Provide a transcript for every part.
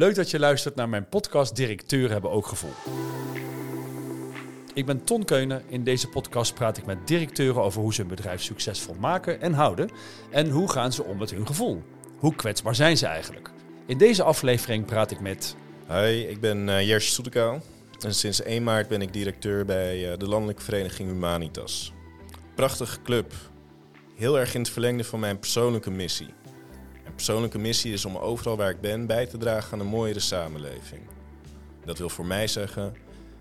Leuk dat je luistert naar mijn podcast Directeur hebben ook gevoel. Ik ben Ton Keunen. In deze podcast praat ik met directeuren over hoe ze hun bedrijf succesvol maken en houden. En hoe gaan ze om met hun gevoel. Hoe kwetsbaar zijn ze eigenlijk? In deze aflevering praat ik met... Hoi, ik ben uh, Jerzy Soetekaal. En sinds 1 maart ben ik directeur bij uh, de Landelijke Vereniging Humanitas. Prachtige club. Heel erg in het verlengde van mijn persoonlijke missie. Persoonlijke missie is om overal waar ik ben bij te dragen aan een mooiere samenleving. Dat wil voor mij zeggen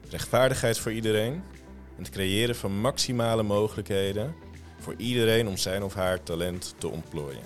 rechtvaardigheid voor iedereen en het creëren van maximale mogelijkheden voor iedereen om zijn of haar talent te ontplooien.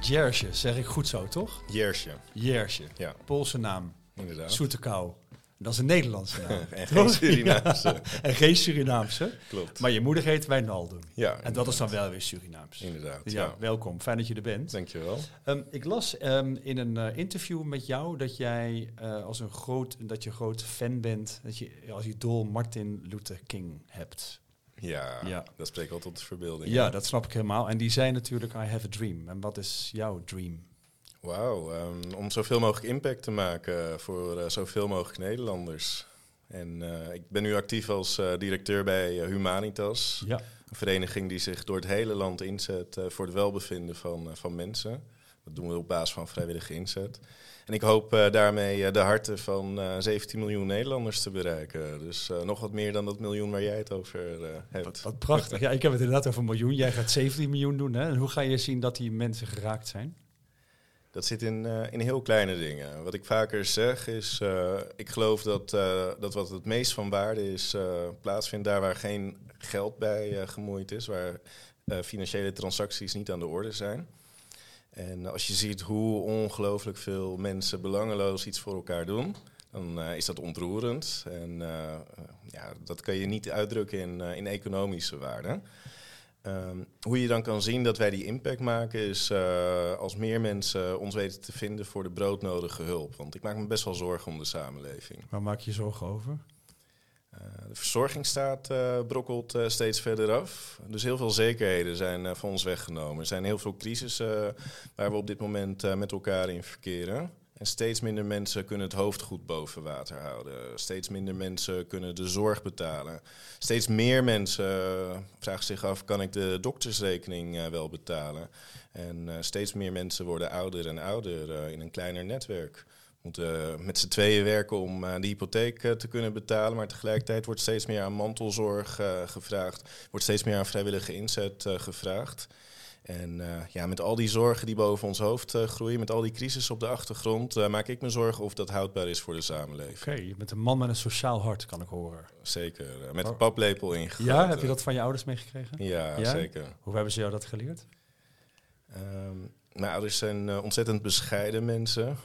Jersje, zeg ik goed zo, toch? Jersje. Jersje. Ja. Poolse naam. Inderdaad. Soetekau. Dat is een Nederlandse naam. en geen Surinaamse. Ja. En geen Surinaamse. Klopt. Maar je moeder heet Wijnaldum. Ja. En dat is dan wel weer Surinaams. Inderdaad. Ja, Ja. welkom. Fijn dat je er bent. Dankjewel. Um, ik las um, in een uh, interview met jou dat jij uh, als een groot, dat je groot fan bent, dat je als idool Martin Luther King hebt. Ja, Ja. dat spreekt wel tot de verbeelding. Ja, dat snap ik helemaal. En die zei natuurlijk I have a dream. En wat is jouw dream? Wauw, ehm, om zoveel mogelijk impact te maken voor eh, zoveel mogelijk Nederlanders. En eh, ik ben nu actief als eh, directeur bij Humanitas. Ja. Een vereniging die zich door het hele land inzet voor het welbevinden van, van mensen. Dat doen we op basis van vrijwillige inzet. En ik hoop daarmee de harten van eh, 17 miljoen Nederlanders te bereiken. Dus nog wat meer dan dat miljoen waar jij het over hebt. Wat, wat prachtig. Ja, ik heb het inderdaad over een miljoen. Jij gaat 17 miljoen doen. Hè? En hoe ga je zien dat die mensen geraakt zijn? Dat zit in, eh, in heel kleine dingen. Wat ik vaker zeg is, eh, ik geloof dat, eh, dat wat het meest van waarde is, plaatsvindt daar waar geen geld bij gemoeid is, waar financiële transacties niet aan de orde zijn. En als je ziet hoe ongelooflijk veel mensen belangeloos iets voor elkaar doen, dan is dat ontroerend. En ja, dat kan je niet uitdrukken in, in economische waarde. Ehm, hoe je dan kan zien dat wij die impact maken, is eh, als meer mensen ons weten te vinden voor de broodnodige hulp. Want ik maak me best wel zorgen om de samenleving. Waar maak je je zorgen over? Eh, de verzorgingsstaat eh, brokkelt steeds verder af. Dus heel veel zekerheden zijn van ons weggenomen. Er zijn heel veel crisissen waar we op dit moment met elkaar in verkeren. En steeds minder mensen kunnen het hoofd goed boven water houden. Steeds minder mensen kunnen de zorg betalen. Steeds meer mensen eh, vragen zich af, kan ik de doktersrekening eh, wel betalen? En eh, steeds meer mensen worden ouder en ouder in een kleiner netwerk. Moeten met z'n tweeën werken om de hypotheek te kunnen betalen. Maar tegelijkertijd wordt steeds meer aan mantelzorg gevraagd. Wordt steeds meer aan vrijwillige inzet gevraagd. En uh, ja, met al die zorgen die boven ons hoofd uh, groeien, met al die crisis op de achtergrond, uh, maak ik me zorgen of dat houdbaar is voor de samenleving. Oké, okay, je bent een man met een sociaal hart, kan ik horen. Zeker, met een paplepel ingegoten. Ja, heb je dat van je ouders meegekregen? Ja, ja? zeker. Hoe hebben ze jou dat geleerd? Um, mijn ouders zijn ontzettend bescheiden mensen,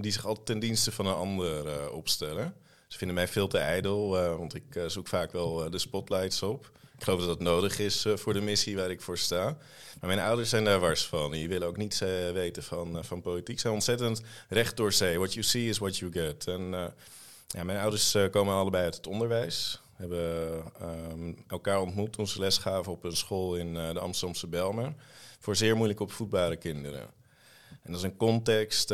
die zich altijd ten dienste van een ander opstellen. Ze vinden mij veel te ijdel, want ik zoek vaak wel de spotlights op. Ik geloof dat dat nodig is voor de missie waar ik voor sta. Maar mijn ouders zijn daar wars van. Die willen ook niets weten van, van politiek. Ze zijn ontzettend recht door zee. What you see is what you get. En ja, mijn ouders komen allebei uit het onderwijs. Hebben um, elkaar ontmoet toen ze les gaven op een school in de Amsterdamse Belmer voor zeer moeilijk opvoedbare kinderen. En dat is een context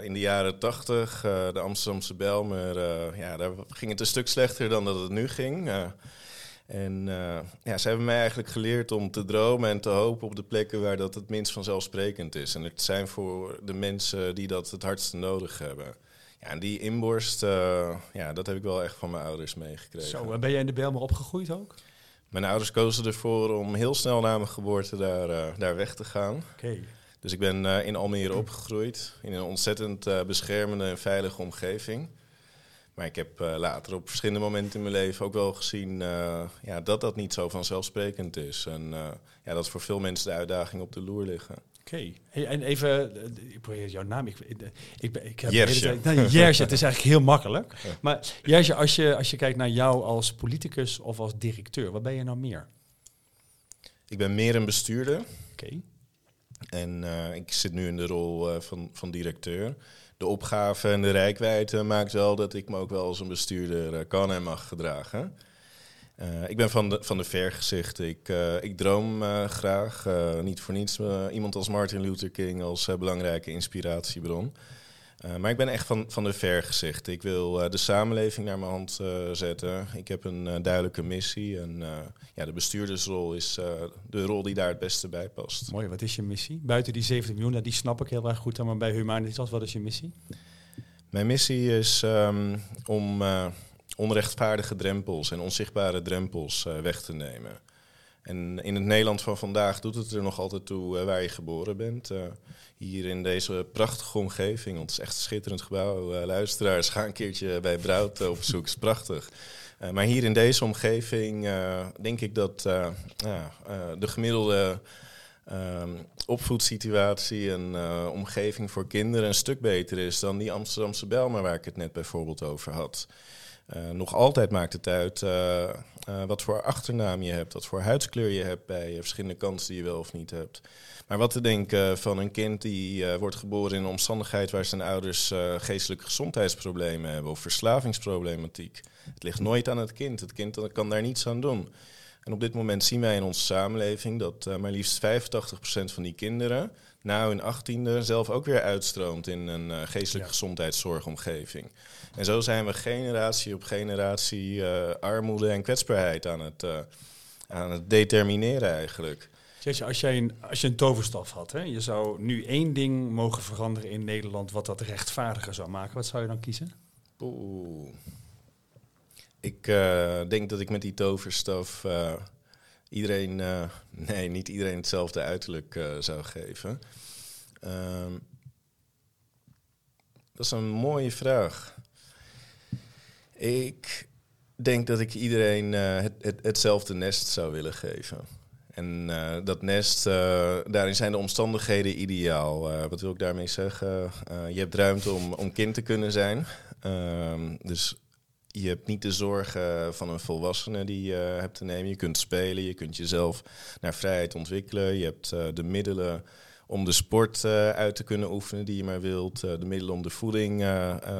in de jaren tachtig, uh, de Amsterdamse Belmer, ja, daar ging het een stuk slechter dan dat het nu ging. En ja, ze hebben mij eigenlijk geleerd om te dromen en te hopen op de plekken waar dat het minst vanzelfsprekend is. En het zijn voor de mensen die dat het hardste nodig hebben. Ja, en die inborst, ja, dat heb ik wel echt van mijn ouders meegekregen. Zo, en ben jij in de Belmer opgegroeid ook? Mijn ouders kozen ervoor om heel snel na mijn geboorte daar, uh, daar weg te gaan. Okay. Dus ik ben in Almere opgegroeid, in een ontzettend beschermende en veilige omgeving. Maar ik heb later op verschillende momenten in mijn leven ook wel gezien ja, dat dat niet zo vanzelfsprekend is. En ja, dat voor veel mensen de uitdagingen op de loer liggen. Oké, okay. hey, en even, ik probeer jouw naam. Ik, ik, ik, ik heb Jersje. Nou, Jersje, het is eigenlijk heel makkelijk. Ja. Maar Jersje, als je, als je kijkt naar jou als politicus of als directeur, wat ben je nou meer? Ik ben meer een bestuurder. Oké. Okay. En ik zit nu in de rol van, van directeur. De opgave en de rijkwijde maakt wel dat ik me ook wel als een bestuurder uh, kan en mag gedragen. ik ben van de, van de vergezichten. Ik, ik droom graag. niet voor niets iemand als Martin Luther King als belangrijke inspiratiebron. Uh, maar ik ben echt van, van de vergezichten. Ik wil uh, de samenleving naar mijn hand uh, zetten. Ik heb een duidelijke missie. En ja, de bestuurdersrol is de rol die daar het beste bij past. Mooi, wat is je missie? Buiten die 70 miljoen, nou, die snap ik heel erg goed. Maar bij Humanitas, wat is je missie? Mijn missie is um, om onrechtvaardige drempels en onzichtbare drempels weg te nemen. En in het Nederland van vandaag doet het er nog altijd toe waar je geboren bent hier in deze prachtige omgeving. Want het is echt een schitterend gebouw. Uh, luisteraars, ga een keertje bij Brout op bezoek. is prachtig. Maar hier in deze omgeving denk ik dat de gemiddelde ehm, opvoedsituatie en omgeving voor kinderen een stuk beter is dan die Amsterdamse Belmer waar ik het net bijvoorbeeld over had. Nog altijd maakt het uit wat voor achternaam je hebt, wat voor huidskleur je hebt bij verschillende kansen die je wel of niet hebt. Maar wat te denken van een kind die wordt geboren in een omstandigheid waar zijn ouders geestelijke gezondheidsproblemen hebben of verslavingsproblematiek. Het ligt nooit aan het kind. Het kind kan daar niets aan doen. En op dit moment zien wij in onze samenleving dat maar liefst 85% van die kinderen na hun achttiende zelf ook weer uitstroomt in een geestelijke gezondheidszorgomgeving. En zo zijn we generatie op generatie armoede en kwetsbaarheid aan het, aan het determineren eigenlijk als, jij een, als je een toverstaf had, hè, je zou nu één ding mogen veranderen in Nederland wat dat rechtvaardiger zou maken, wat zou je dan kiezen? Oeh. Ik uh, denk dat ik met die toverstaf uh, iedereen, uh, nee, niet iedereen hetzelfde uiterlijk zou geven. Ehm, dat is een mooie vraag. Ik denk dat ik iedereen het, het, hetzelfde nest zou willen geven. En dat nest, daarin zijn de omstandigheden ideaal. Wat wil ik daarmee zeggen? je hebt ruimte om, om kind te kunnen zijn. Ehm, dus je hebt niet de zorgen van een volwassene die je hebt te nemen. Je kunt spelen, je kunt jezelf naar vrijheid ontwikkelen. Je hebt de middelen om de sport uit te kunnen oefenen die je maar wilt. de middelen om de voeding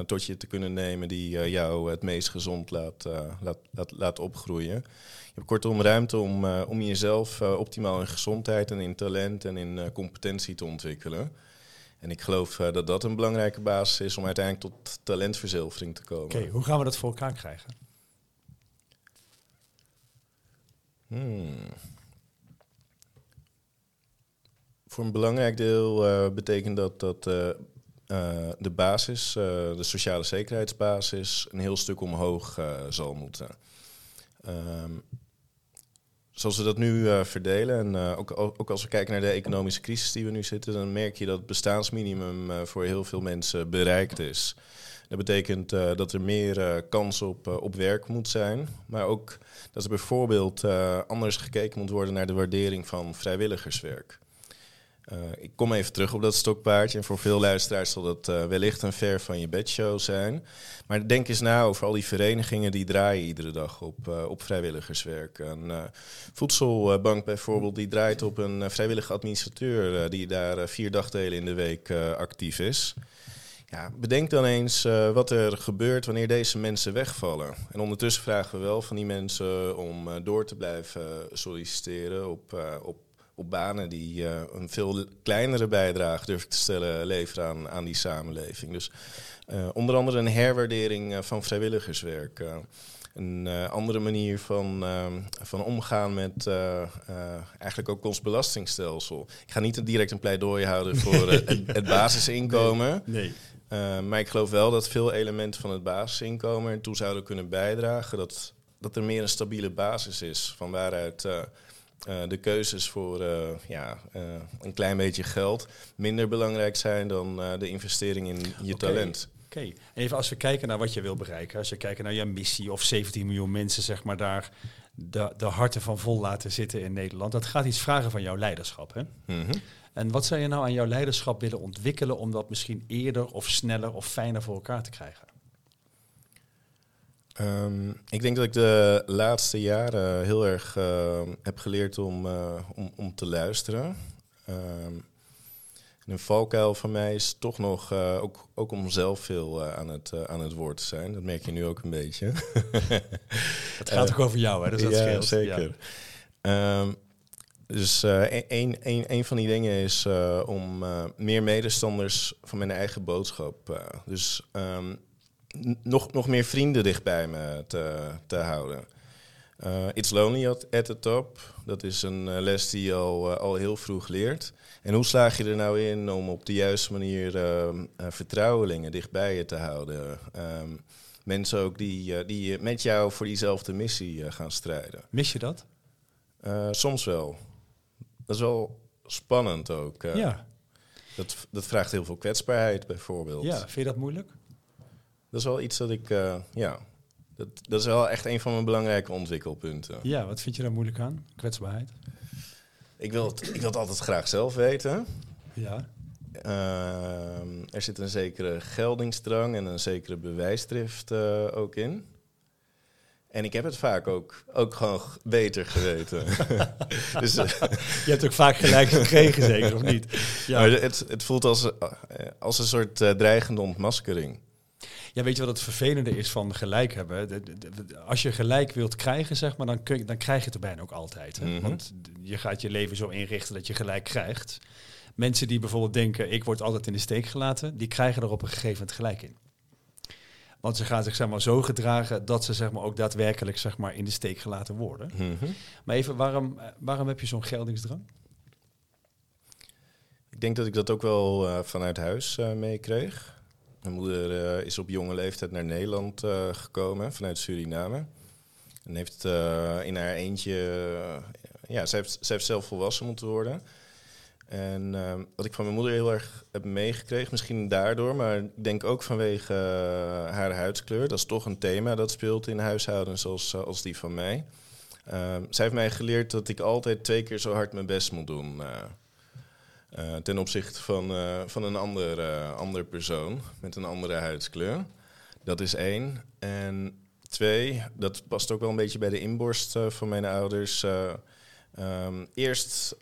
tot je te kunnen nemen die jou het meest gezond laat, laat, laat, laat opgroeien hebt kortom ruimte om, om jezelf optimaal in gezondheid en in talent en in competentie te ontwikkelen. En ik geloof dat dat een belangrijke basis is om uiteindelijk tot talentverzilvering te komen. Oké, hoe gaan we dat voor elkaar krijgen? Hmm. Voor een belangrijk deel betekent dat dat de basis, de sociale zekerheidsbasis, een heel stuk omhoog zal moeten. Um, zoals we dat nu uh, verdelen, en uh, ook, ook, als we kijken naar de economische crisis die we nu zitten, dan merk je dat het bestaansminimum uh, voor heel veel mensen bereikt is. Dat betekent dat er meer kans op, op werk moet zijn, maar ook dat er bijvoorbeeld anders gekeken moet worden naar de waardering van vrijwilligerswerk. Uh, ik kom even terug op dat stokpaardje. En voor veel luisteraars zal dat uh, wellicht een ver van je bedshow zijn. Maar denk eens na over al die verenigingen die draaien iedere dag op, uh, op vrijwilligerswerk. Een voedselbank bijvoorbeeld, die draait op een vrijwillige administrateur die daar vier dagdelen in de week actief is. Ja, bedenk dan eens wat er gebeurt wanneer deze mensen wegvallen. En ondertussen vragen we wel van die mensen om door te blijven solliciteren op, op op banen die uh, een veel kleinere bijdrage, durf ik te stellen, leveren aan, aan die samenleving. Dus uh, onder andere een herwaardering uh, van vrijwilligerswerk. een andere manier van, van omgaan met eigenlijk ook ons belastingstelsel. Ik ga niet direct een pleidooi houden voor het, het, basisinkomen. Nee. nee. maar ik geloof wel dat veel elementen van het basisinkomen ertoe zouden kunnen bijdragen dat, dat er meer een stabiele basis is van waaruit uh, de keuzes voor uh, ja, uh, een klein beetje geld minder belangrijk zijn dan de investering in je talent. Oké, okay. even als we kijken naar wat je wil bereiken, als je kijkt naar je missie of 17 miljoen mensen, zeg maar, daar de, de harten van vol laten zitten in Nederland, dat gaat iets vragen van jouw leiderschap. Hè? Mm -hmm. En wat zou je nou aan jouw leiderschap willen ontwikkelen om dat misschien eerder of sneller of fijner voor elkaar te krijgen? Um, ik denk dat ik de laatste jaren heel erg uh, heb geleerd om, uh, om, om te luisteren. Um, een valkuil van mij is toch nog, uh, ook, ook om zelf veel aan, het, aan het woord te zijn. Dat merk je nu ook een beetje. het gaat ook over jou, hè? Dus dat ja, scheelt. Zeker. Ja. Um, dus een, een, een van die dingen is om meer medestanders van mijn eigen boodschap. dus nog, nog meer vrienden dicht bij me te, te houden. Uh, It's Lonely at, at, the Top. Dat is een uh, les die je al, uh, al heel vroeg leert. En hoe slaag je er nou in om op de juiste manier vertrouwelingen dichtbij je te houden? Um, mensen ook die, die met jou voor diezelfde missie gaan strijden. Mis je dat? soms wel. Dat is wel spannend ook. ja. Dat, dat vraagt heel veel kwetsbaarheid bijvoorbeeld. Ja, vind je dat moeilijk? Dat is wel iets dat ik, ja, dat, dat is wel echt een van mijn belangrijke ontwikkelpunten. Ja, wat vind je daar moeilijk aan? Kwetsbaarheid? Ik wil het, ik wil het altijd graag zelf weten. Ja. Uh, er zit een zekere geldingsdrang en een zekere bewijsdrift uh, ook in. En ik heb het vaak ook, ook gewoon beter geweten. dus, uh, je hebt ook vaak gelijk gekregen, zeker of niet? Ja. Maar het, het voelt als, als een soort dreigende ontmaskering. Ja, weet je wat het vervelende is van gelijk hebben? De, de, de, als je gelijk wilt krijgen, zeg maar, dan, kun je, dan krijg je het er bijna ook altijd. Hè? Mm -hmm. Want je gaat je leven zo inrichten dat je gelijk krijgt. Mensen die bijvoorbeeld denken, ik word altijd in de steek gelaten, die krijgen er op een gegeven moment gelijk in. Want ze gaan zich zeg maar, zo gedragen dat ze zeg maar, ook daadwerkelijk zeg maar, in de steek gelaten worden. Mm -hmm. Maar even, waarom, waarom heb je zo'n geldingsdrang? Ik denk dat ik dat ook wel uh, vanuit huis uh, meekreeg. Mijn moeder uh, is op jonge leeftijd naar Nederland uh, gekomen vanuit Suriname. En heeft uh, in haar eentje, ja, ze heeft, heeft zelf volwassen moeten worden. En wat ik van mijn moeder heel erg heb meegekregen, misschien daardoor, maar ik denk ook vanwege haar huidskleur. Dat is toch een thema dat speelt in huishoudens als, als die van mij. zij heeft mij geleerd dat ik altijd twee keer zo hard mijn best moet doen. Uh, ten opzichte van, uh, van een ander, uh, andere persoon met een andere huidskleur. Dat is één. En twee, dat past ook wel een beetje bij de inborst van mijn ouders. Um, eerst,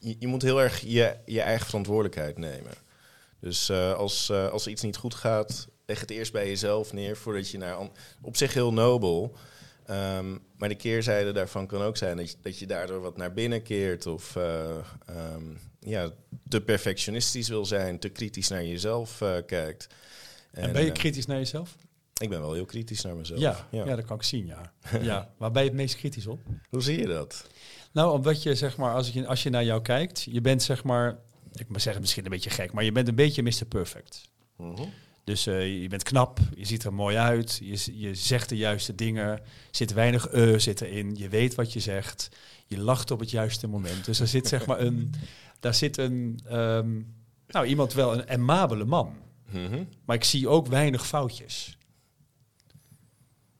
je, je, moet heel erg je, je eigen verantwoordelijkheid nemen. Dus als, als iets niet goed gaat, leg het eerst bij jezelf neer voordat je naar... Op zich heel nobel. Um, maar de keerzijde daarvan kan ook zijn dat je, dat je daardoor wat naar binnen keert of uh, um, ja, te perfectionistisch wil zijn, te kritisch naar jezelf uh, kijkt. En, en, ben je kritisch naar jezelf? Ik ben wel heel kritisch naar mezelf. Ja, ja. ja dat kan ik zien, ja. ja. Waar ben je het meest kritisch op? Hoe zie je dat? Nou, omdat je, zeg maar, als, ik, als je naar jou kijkt, je bent, zeg maar, ik moet zeggen misschien een beetje gek, maar je bent een beetje Mr. Perfect. Mm -hmm. Dus uh, je bent knap, je ziet er mooi uit, je, je zegt de juiste dingen, zit weinig uh zit erin, je weet wat je zegt, je lacht op het juiste moment. Dus er zit zeg maar een, daar zit een, um, nou iemand wel een amabele man. Mm -hmm. Maar ik zie ook weinig foutjes.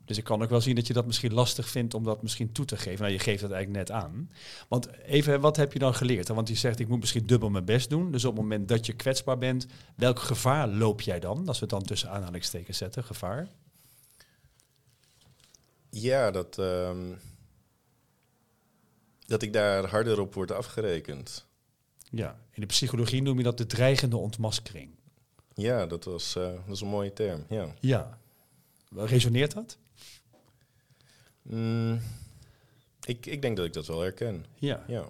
Dus ik kan ook wel zien dat je dat misschien lastig vindt om dat misschien toe te geven. Nou, je geeft dat eigenlijk net aan. Want even, wat heb je dan geleerd? Want je zegt, ik moet misschien dubbel mijn best doen. Dus op het moment dat je kwetsbaar bent, welk gevaar loop jij dan? Als we het dan tussen aanhalingstekens zetten, gevaar? Ja, dat, um, dat ik daar harder op word afgerekend. Ja, in de psychologie noem je dat de dreigende ontmaskering. Ja, dat, was, uh, dat is een mooie term, ja. Ja. Resoneert dat? Mm, ik, ik denk dat ik dat wel herken. Ja. ja.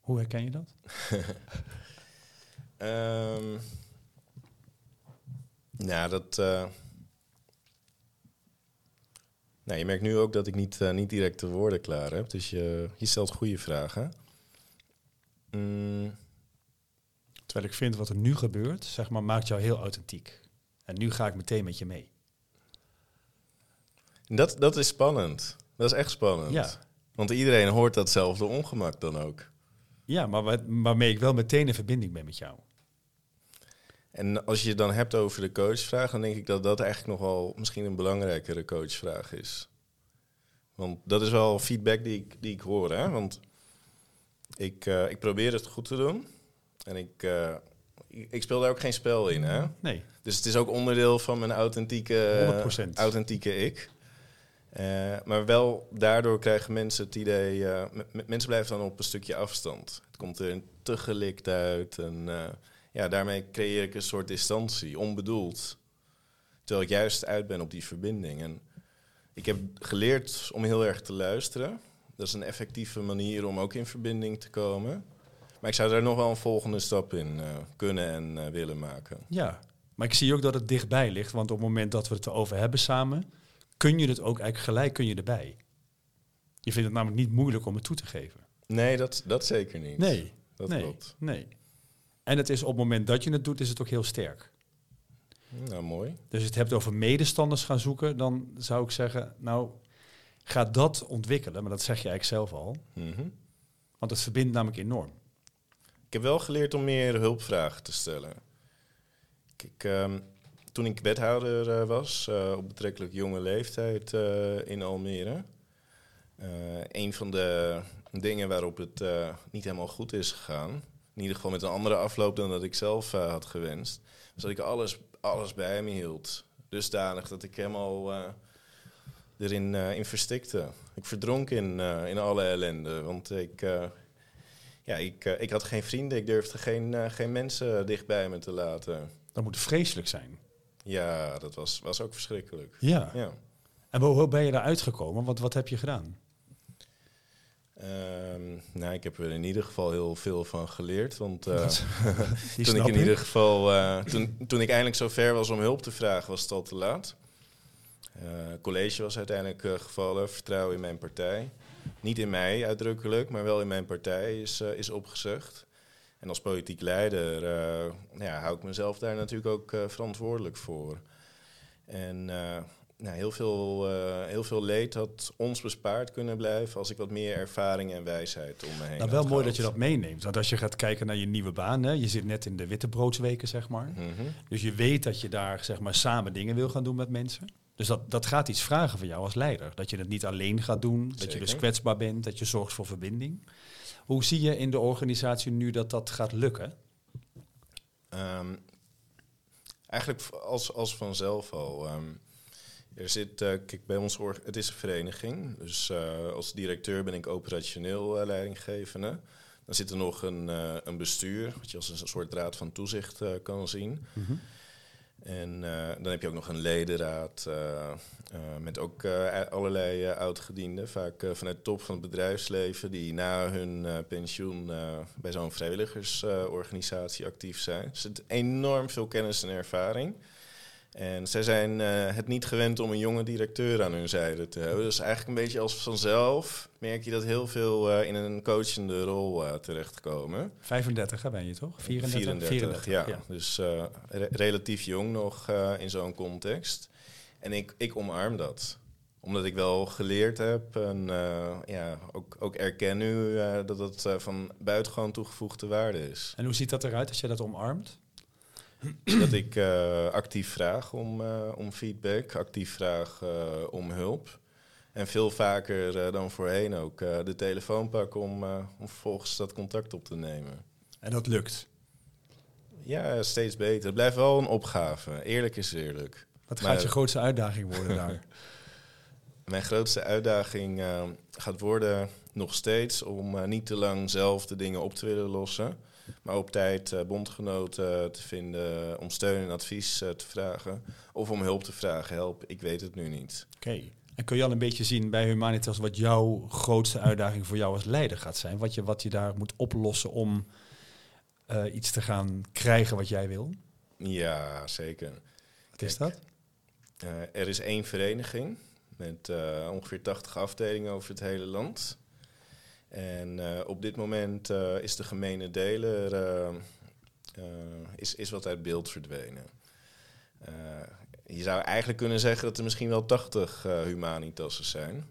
Hoe herken je dat? um, nou, dat. Uh, nou, je merkt nu ook dat ik niet, uh, niet direct de woorden klaar heb. Dus je, je stelt goede vragen. Mm. Terwijl ik vind wat er nu gebeurt, zeg maar, maakt jou heel authentiek. En nu ga ik meteen met je mee. Dat, dat is spannend. Dat is echt spannend. Ja. Want iedereen hoort datzelfde ongemak dan ook. Ja, maar wat, waarmee ik wel meteen in verbinding ben met jou. En als je het dan hebt over de coachvraag, dan denk ik dat dat eigenlijk nog wel misschien een belangrijkere coachvraag is. Want dat is wel feedback die ik, die ik hoor. Hè? Want ik, uh, ik probeer het goed te doen. En ik, uh, ik speel daar ook geen spel in. Hè? Nee. Dus het is ook onderdeel van mijn authentieke, 100%. authentieke ik. Uh, maar wel daardoor krijgen mensen het idee, uh, mensen blijven dan op een stukje afstand. Het komt er te uit en uh, ja, daarmee creëer ik een soort distantie, onbedoeld. Terwijl ik juist uit ben op die verbinding. En ik heb geleerd om heel erg te luisteren. Dat is een effectieve manier om ook in verbinding te komen. Maar ik zou daar nog wel een volgende stap in kunnen en willen maken. Ja, maar ik zie ook dat het dichtbij ligt, want op het moment dat we het erover hebben samen kun je het ook eigenlijk gelijk kun je erbij. Je vindt het namelijk niet moeilijk om het toe te geven. Nee, dat, dat zeker niet. Nee, dat nee, klopt. Nee. En het is op het moment dat je het doet, is het ook heel sterk. Nou, mooi. Dus het hebt over medestanders gaan zoeken, dan zou ik zeggen, nou, ga dat ontwikkelen. Maar dat zeg je eigenlijk zelf al. Mhm. Want het verbindt namelijk enorm. Ik heb wel geleerd om meer hulpvragen te stellen. Ik, um, toen ik wethouder uh, was, uh, op betrekkelijk jonge leeftijd uh, in Almere. een van de dingen waarop het niet helemaal goed is gegaan, in ieder geval met een andere afloop dan dat ik zelf had gewenst, was dat ik alles, alles bij me hield. Dusdanig dat ik helemaal erin in verstikte. Ik verdronk in, in alle ellende, want ik, ja, ik, ik had geen vrienden, ik durfde geen, geen mensen dicht bij me te laten. Dat moet vreselijk zijn. Ja, dat was, was ook verschrikkelijk. Ja. ja. En hoe ben je daar uitgekomen? Wat, wat heb je gedaan? Um, nou, ik heb er in ieder geval heel veel van geleerd. Want uh, toen ik in ieder geval, uh, toen, toen ik eindelijk zo ver was om hulp te vragen, was het al te laat. Uh, college was uiteindelijk gevallen, vertrouwen in mijn partij. Niet in mij uitdrukkelijk, maar wel in mijn partij is, is opgezegd. En als politiek leider uh, ja, hou ik mezelf daar natuurlijk ook uh, verantwoordelijk voor. En uh, nou, heel, veel, heel veel leed had ons bespaard kunnen blijven als ik wat meer ervaring en wijsheid om me heen Nou, wel mooi dat je dat meeneemt. Want als je gaat kijken naar je nieuwe baan, hè, je zit net in de wittebroodsweken, zeg maar. Mm -hmm. Dus je weet dat je daar zeg maar, samen dingen wil gaan doen met mensen. Dus dat, dat gaat iets vragen van jou als leider. Dat je het niet alleen gaat doen, Zeker. dat je dus kwetsbaar bent, dat je zorgt voor verbinding. Hoe zie je in de organisatie nu dat dat gaat lukken? Um, eigenlijk als, als vanzelf al. Um, er zit, uh, kijk, bij ons, het is een vereniging. Dus uh, als directeur ben ik operationeel uh, leidinggevende. Dan zit er nog een, een bestuur, wat je als een soort raad van toezicht kan zien. Mm -hmm. En dan heb je ook nog een ledenraad uh, met ook uh, allerlei uh, oud-gedienden, vaak vanuit de top van het bedrijfsleven, die na hun pensioen bij zo'n vrijwilligersorganisatie actief zijn. Er zit enorm veel kennis en ervaring. En zij zijn het niet gewend om een jonge directeur aan hun zijde te hebben. Dus eigenlijk een beetje als vanzelf merk je dat heel veel in een coachende rol terechtkomen. 35 ben je toch? 34? 34, 34 ja. ja. Dus re relatief jong nog in zo'n context. En ik, ik omarm dat. Omdat ik wel geleerd heb en uh, ja, ook, ook erken nu uh, dat het uh, van buitengewoon toegevoegde waarde is. En hoe ziet dat eruit als je dat omarmt? dat ik actief vraag om, om feedback, actief vraag om hulp. En veel vaker dan voorheen ook de telefoon pak om, om vervolgens dat contact op te nemen. En dat lukt? Ja, steeds beter. Het blijft wel een opgave. Eerlijk is eerlijk. Wat gaat je grootste uitdaging worden daar? Mijn grootste uitdaging gaat worden nog steeds om niet te lang zelf de dingen op te willen lossen. Maar op tijd uh, bondgenoten te vinden, om steun en advies te vragen. Of om hulp te vragen. Help, ik weet het nu niet. Oké. En kun je al een beetje zien bij Humanitas wat jouw grootste uitdaging voor jou als leider gaat zijn? Wat je, wat je daar moet oplossen om iets te gaan krijgen wat jij wil? Ja, zeker. Wat is dat? Uh, er is één vereniging met uh, ongeveer 80 afdelingen over het hele land. En uh, op dit moment is de gemene deler is, is wat uit beeld verdwenen. je zou eigenlijk kunnen zeggen dat er misschien wel 80 humanitassen zijn.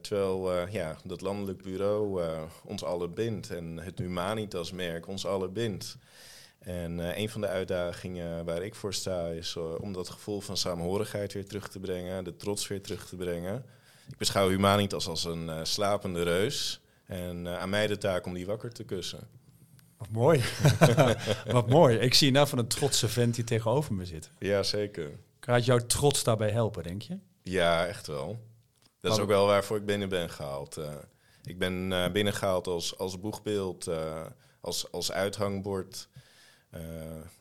terwijl ja, dat landelijk bureau ons allen bindt en het Humanitas-merk ons allen bindt. En een van de uitdagingen waar ik voor sta is om dat gevoel van saamhorigheid weer terug te brengen, de trots weer terug te brengen. Ik beschouw Humanitas als een uh, slapende reus en aan mij de taak om die wakker te kussen. Wat mooi. Wat mooi. Ik zie nou van een trotse vent die tegenover me zit. Ja, zeker. Gaat jouw trots daarbij helpen, denk je? Ja, echt wel. Dat is ook wel waarvoor ik binnen ben gehaald. Uh, ik ben binnengehaald als, als boegbeeld, als, als uithangbord.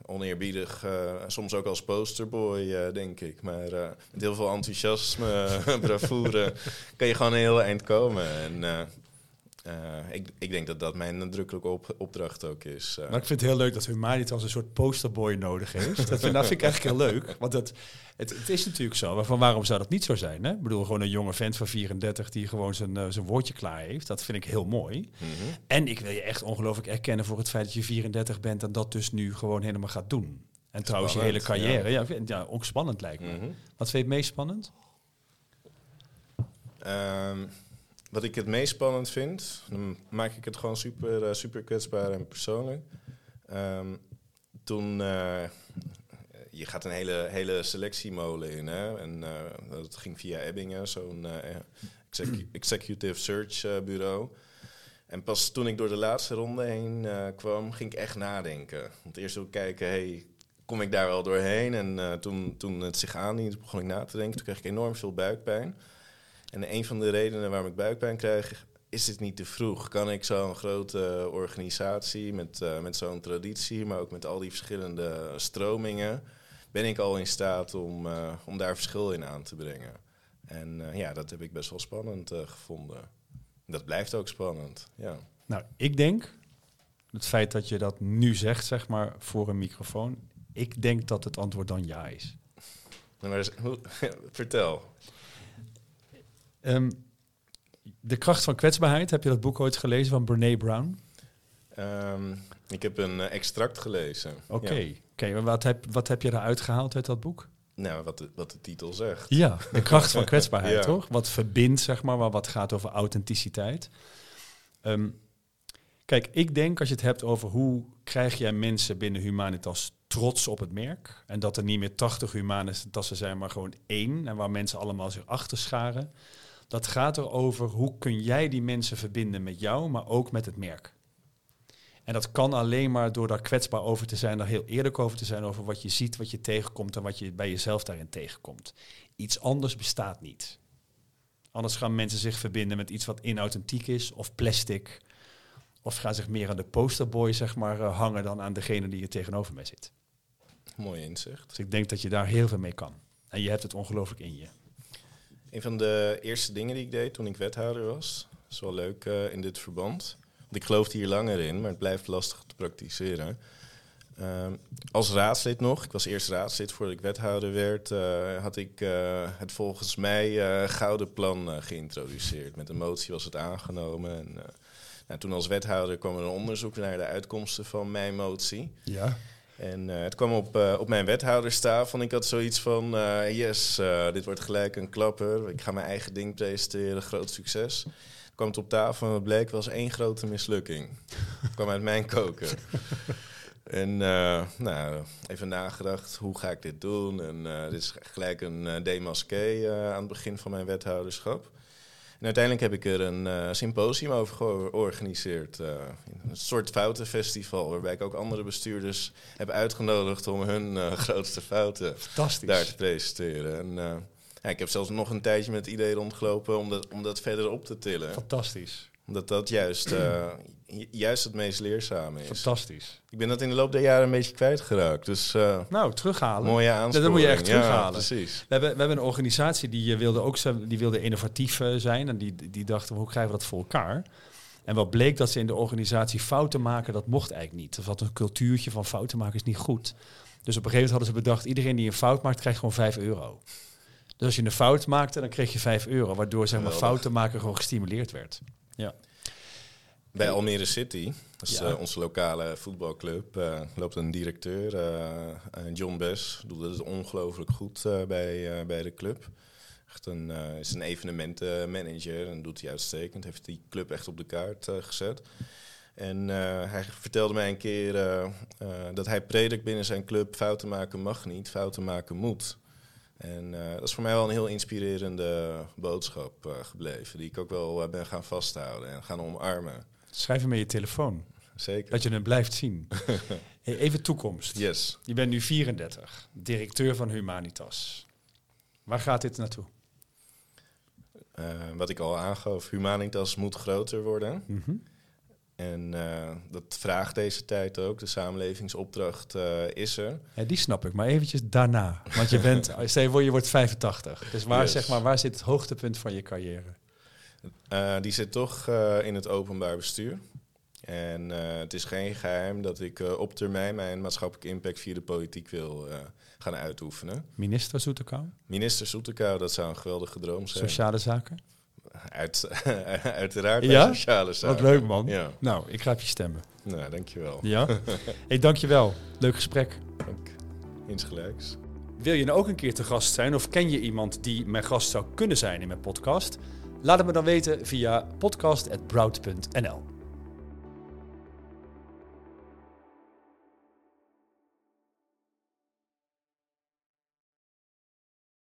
Oneerbiedig, soms ook als posterboy, denk ik. Maar met heel veel enthousiasme, bravoure, kan je gewoon een heel eind komen. En uh, ik, ik, denk dat dat mijn nadrukkelijke op, opdracht ook is. Uh. Maar ik vind het heel leuk dat Humanitas een soort posterboy nodig heeft. dat, vind, dat vind ik eigenlijk heel leuk. Want het, het, het, is natuurlijk zo. Van waarom zou dat niet zo zijn? Hè? Ik bedoel, gewoon een jonge vent van 34 die gewoon zijn, uh, zijn woordje klaar heeft. Dat vind ik heel mooi. Mm -hmm. En ik wil je echt ongelooflijk erkennen voor het feit dat je 34 bent en dat dus nu gewoon helemaal gaat doen. En trouwens, je hele carrière. Ja, ja, ja ook spannend lijkt me. Mm -hmm. Wat vind je het meest spannend? Um, wat ik het meest spannend vind, dan maak ik het gewoon super, uh, super kwetsbaar en persoonlijk. Um, toen, uh, je gaat een hele, hele selectiemolen in, hè? En uh, dat ging via Ebbingen, zo'n execu executive search bureau. En pas toen ik door de laatste ronde heen kwam, ging ik echt nadenken. Want eerst wil ik kijken, hey, kom ik daar wel doorheen? En toen, toen het zich aandiende, begon ik na te denken. Toen kreeg ik enorm veel buikpijn. En een van de redenen waarom ik buikpijn krijg, is het niet te vroeg? Kan ik zo'n grote organisatie met, uh, met zo'n traditie, maar ook met al die verschillende stromingen, ben ik al in staat om, uh, om daar verschil in aan te brengen? En uh, ja, dat heb ik best wel spannend gevonden. Dat blijft ook spannend, ja. Nou, ik denk, het feit dat je dat nu zegt, zeg maar, voor een microfoon, ik denk dat het antwoord dan ja is. Maar, hoe, vertel. Um, de kracht van kwetsbaarheid, heb je dat boek ooit gelezen van Brene Brown? Um, ik heb een uh, extract gelezen. Oké, ja. okay, wat, heb, wat heb je eruit gehaald uit dat boek? Nou, wat de, wat de titel zegt. Ja, de kracht van kwetsbaarheid, ja. toch? Wat verbindt, zeg maar, wat gaat over authenticiteit. Um, kijk, ik denk als je het hebt over hoe krijg jij mensen binnen Humanitas trots op het merk. En dat er niet meer 80 Humanitassen zijn, maar gewoon één. En waar mensen allemaal zich achter scharen. Dat gaat erover hoe kun jij die mensen verbinden met jou, maar ook met het merk. En dat kan alleen maar door daar kwetsbaar over te zijn, daar heel eerlijk over te zijn over wat je ziet, wat je tegenkomt en wat je bij jezelf daarin tegenkomt. Iets anders bestaat niet. Anders gaan mensen zich verbinden met iets wat inauthentiek is of plastic. Of gaan zich meer aan de posterboy zeg maar, uh, hangen dan aan degene die er tegenover mij zit. Mooi inzicht. Dus ik denk dat je daar heel veel mee kan. En je hebt het ongelooflijk in je. Een van de eerste dingen die ik deed toen ik wethouder was, is wel leuk uh, in dit verband. Want ik geloofde hier langer in, maar het blijft lastig te praktiseren. Uh, als raadslid nog, ik was eerst raadslid voordat ik wethouder werd, uh, had ik uh, het volgens mij gouden plan geïntroduceerd. Met een motie was het aangenomen. En, nou, toen als wethouder kwam er een onderzoek naar de uitkomsten van mijn motie. Ja. En uh, het kwam op, uh, op mijn wethouderstafel en ik had zoiets van, uh, yes, dit wordt gelijk een klapper. Ik ga mijn eigen ding presenteren, groot succes. Het kwam het op tafel en het bleek was één grote mislukking. Het kwam uit mijn koker. en nou, even nagedacht, hoe ga ik dit doen? En dit is gelijk een demasqué aan het begin van mijn wethouderschap. En uiteindelijk heb ik er een uh, symposium over georganiseerd. Uh, een soort foutenfestival, waarbij ik ook andere bestuurders heb uitgenodigd om hun uh, grootste fouten daar te presenteren. En, ja, ik heb zelfs nog een tijdje met het idee rondgelopen om dat, om dat verder op te tillen. Fantastisch. Omdat dat juist, juist het meest leerzame is. Fantastisch. Ik ben dat in de loop der jaren een beetje kwijtgeraakt. Dus, nou, terughalen. Mooie aansporing. Dat moet je echt terughalen. Ja, precies. We hebben, we hebben een organisatie die wilde ook die wilde innovatief zijn. En die, die dachten, hoe krijgen we dat voor elkaar? En wat bleek dat ze in de organisatie fouten maken, dat mocht eigenlijk niet. Er zat een cultuurtje van fouten maken is niet goed. Dus op een gegeven moment hadden ze bedacht, iedereen die een fout maakt, krijgt gewoon 5 euro. Dus als je een fout maakte, dan kreeg je 5 euro. Waardoor zeg maar, fouten maken gewoon gestimuleerd werd. Ja. Bij Almere City, dat is ja. uh, onze lokale voetbalclub, uh, loopt een directeur, uh, John Bes, doet het ongelooflijk goed bij, bij de club. Echt een, is een evenementenmanager en doet hij uitstekend. Heeft die club echt op de kaart gezet. En hij vertelde mij een keer dat hij predikt binnen zijn club: fouten maken mag niet, fouten maken moet. En dat is voor mij wel een heel inspirerende boodschap gebleven, die ik ook wel ben gaan vasthouden en gaan omarmen. Schrijf hem met je telefoon. Zeker. Dat je hem blijft zien. hey, even toekomst. Yes. Je bent nu 34, directeur van Humanitas. Waar gaat dit naartoe? wat ik al aangaf, humanitas moet groter worden. Mhm. En uh, dat vraagt deze tijd ook. De samenlevingsopdracht uh, is er. Ja, die snap ik. Maar eventjes daarna. Want je bent, stel je voor, je wordt 85. Dus waar, Yes. zeg maar, waar zit het hoogtepunt van je carrière? Uh, die zit toch in het openbaar bestuur. En het is geen geheim dat ik op termijn mijn maatschappelijke impact via de politiek wil gaan uitoefenen. Minister Zoetekou? Minister Zoetekou, dat zou een geweldige droom zijn. Sociale zaken? Uit, uiteraard bij Ja? sociale zaken. Wat leuk man. Ja. Nou, ik ga op je stemmen. Nou, dankjewel. Ja? hey, dankjewel. Leuk gesprek. Dank. Insgelijks. Wil je nou ook een keer te gast zijn of ken je iemand die mijn gast zou kunnen zijn in mijn podcast? Laat het me dan weten via podcast.broud.nl.